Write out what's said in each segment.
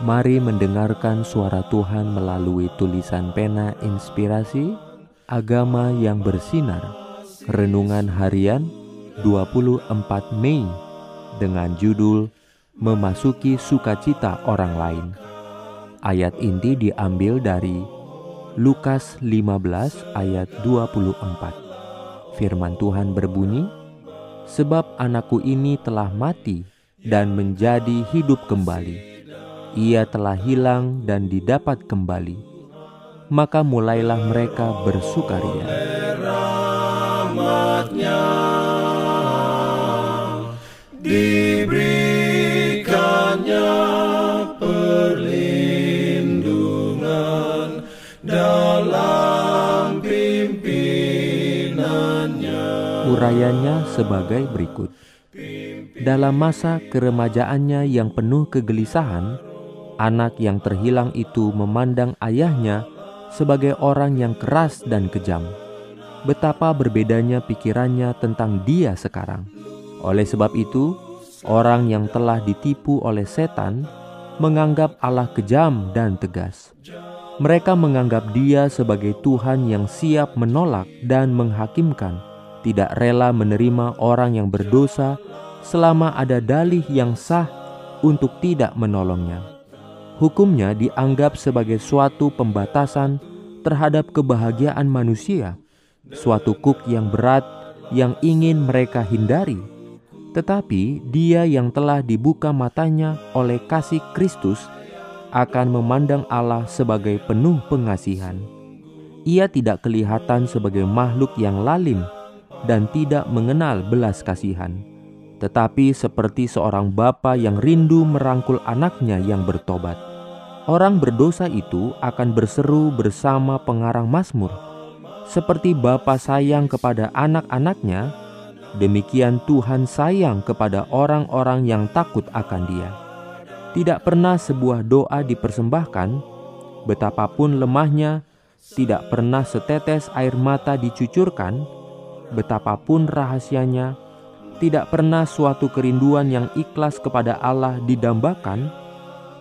Mari mendengarkan suara Tuhan melalui tulisan pena inspirasi Agama yang bersinar Renungan harian 24 Mei Dengan judul Memasuki sukacita orang lain Ayat inti diambil dari Lukas 15 ayat 24 Firman Tuhan berbunyi Sebab anakku ini telah mati dan menjadi hidup kembali ia telah hilang dan didapat kembali, maka mulailah mereka bersukaria. Diberikannya perlindungan dalam pimpinannya. Urayanya sebagai berikut. Dalam masa keremajaannya yang penuh kegelisahan, Anak yang terhilang itu memandang ayahnya sebagai orang yang keras dan kejam. Betapa berbedanya pikirannya tentang dia sekarang. Oleh sebab itu, orang yang telah ditipu oleh setan menganggap Allah kejam dan tegas. Mereka menganggap Dia sebagai Tuhan yang siap menolak dan menghakimkan, tidak rela menerima orang yang berdosa selama ada dalih yang sah untuk tidak menolongnya hukumnya dianggap sebagai suatu pembatasan terhadap kebahagiaan manusia, suatu kuk yang berat yang ingin mereka hindari. Tetapi dia yang telah dibuka matanya oleh kasih Kristus akan memandang Allah sebagai penuh pengasihan. Ia tidak kelihatan sebagai makhluk yang lalim dan tidak mengenal belas kasihan, tetapi seperti seorang bapa yang rindu merangkul anaknya yang bertobat. Orang berdosa itu akan berseru bersama pengarang Mazmur, seperti Bapa sayang kepada anak-anaknya, demikian Tuhan sayang kepada orang-orang yang takut akan Dia. Tidak pernah sebuah doa dipersembahkan, betapapun lemahnya, tidak pernah setetes air mata dicucurkan, betapapun rahasianya, tidak pernah suatu kerinduan yang ikhlas kepada Allah didambakan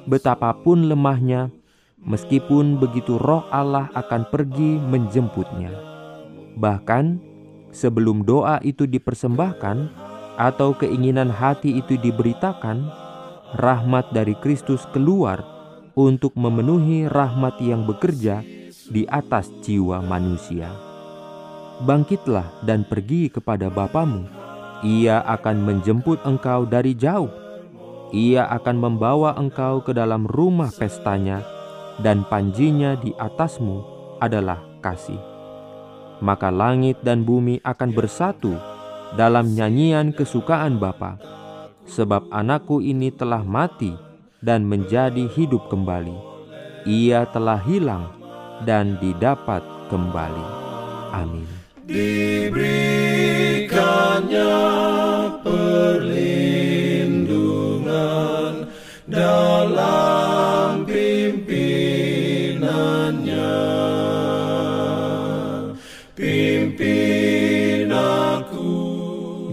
betapapun lemahnya, meskipun begitu roh Allah akan pergi menjemputnya. Bahkan sebelum doa itu dipersembahkan atau keinginan hati itu diberitakan, rahmat dari Kristus keluar untuk memenuhi rahmat yang bekerja di atas jiwa manusia. Bangkitlah dan pergi kepada Bapamu. Ia akan menjemput engkau dari jauh ia akan membawa engkau ke dalam rumah pestanya, dan panjinya di atasmu adalah kasih. Maka langit dan bumi akan bersatu dalam nyanyian kesukaan Bapa, sebab anakku ini telah mati dan menjadi hidup kembali. Ia telah hilang dan didapat kembali. Amin. Diberikannya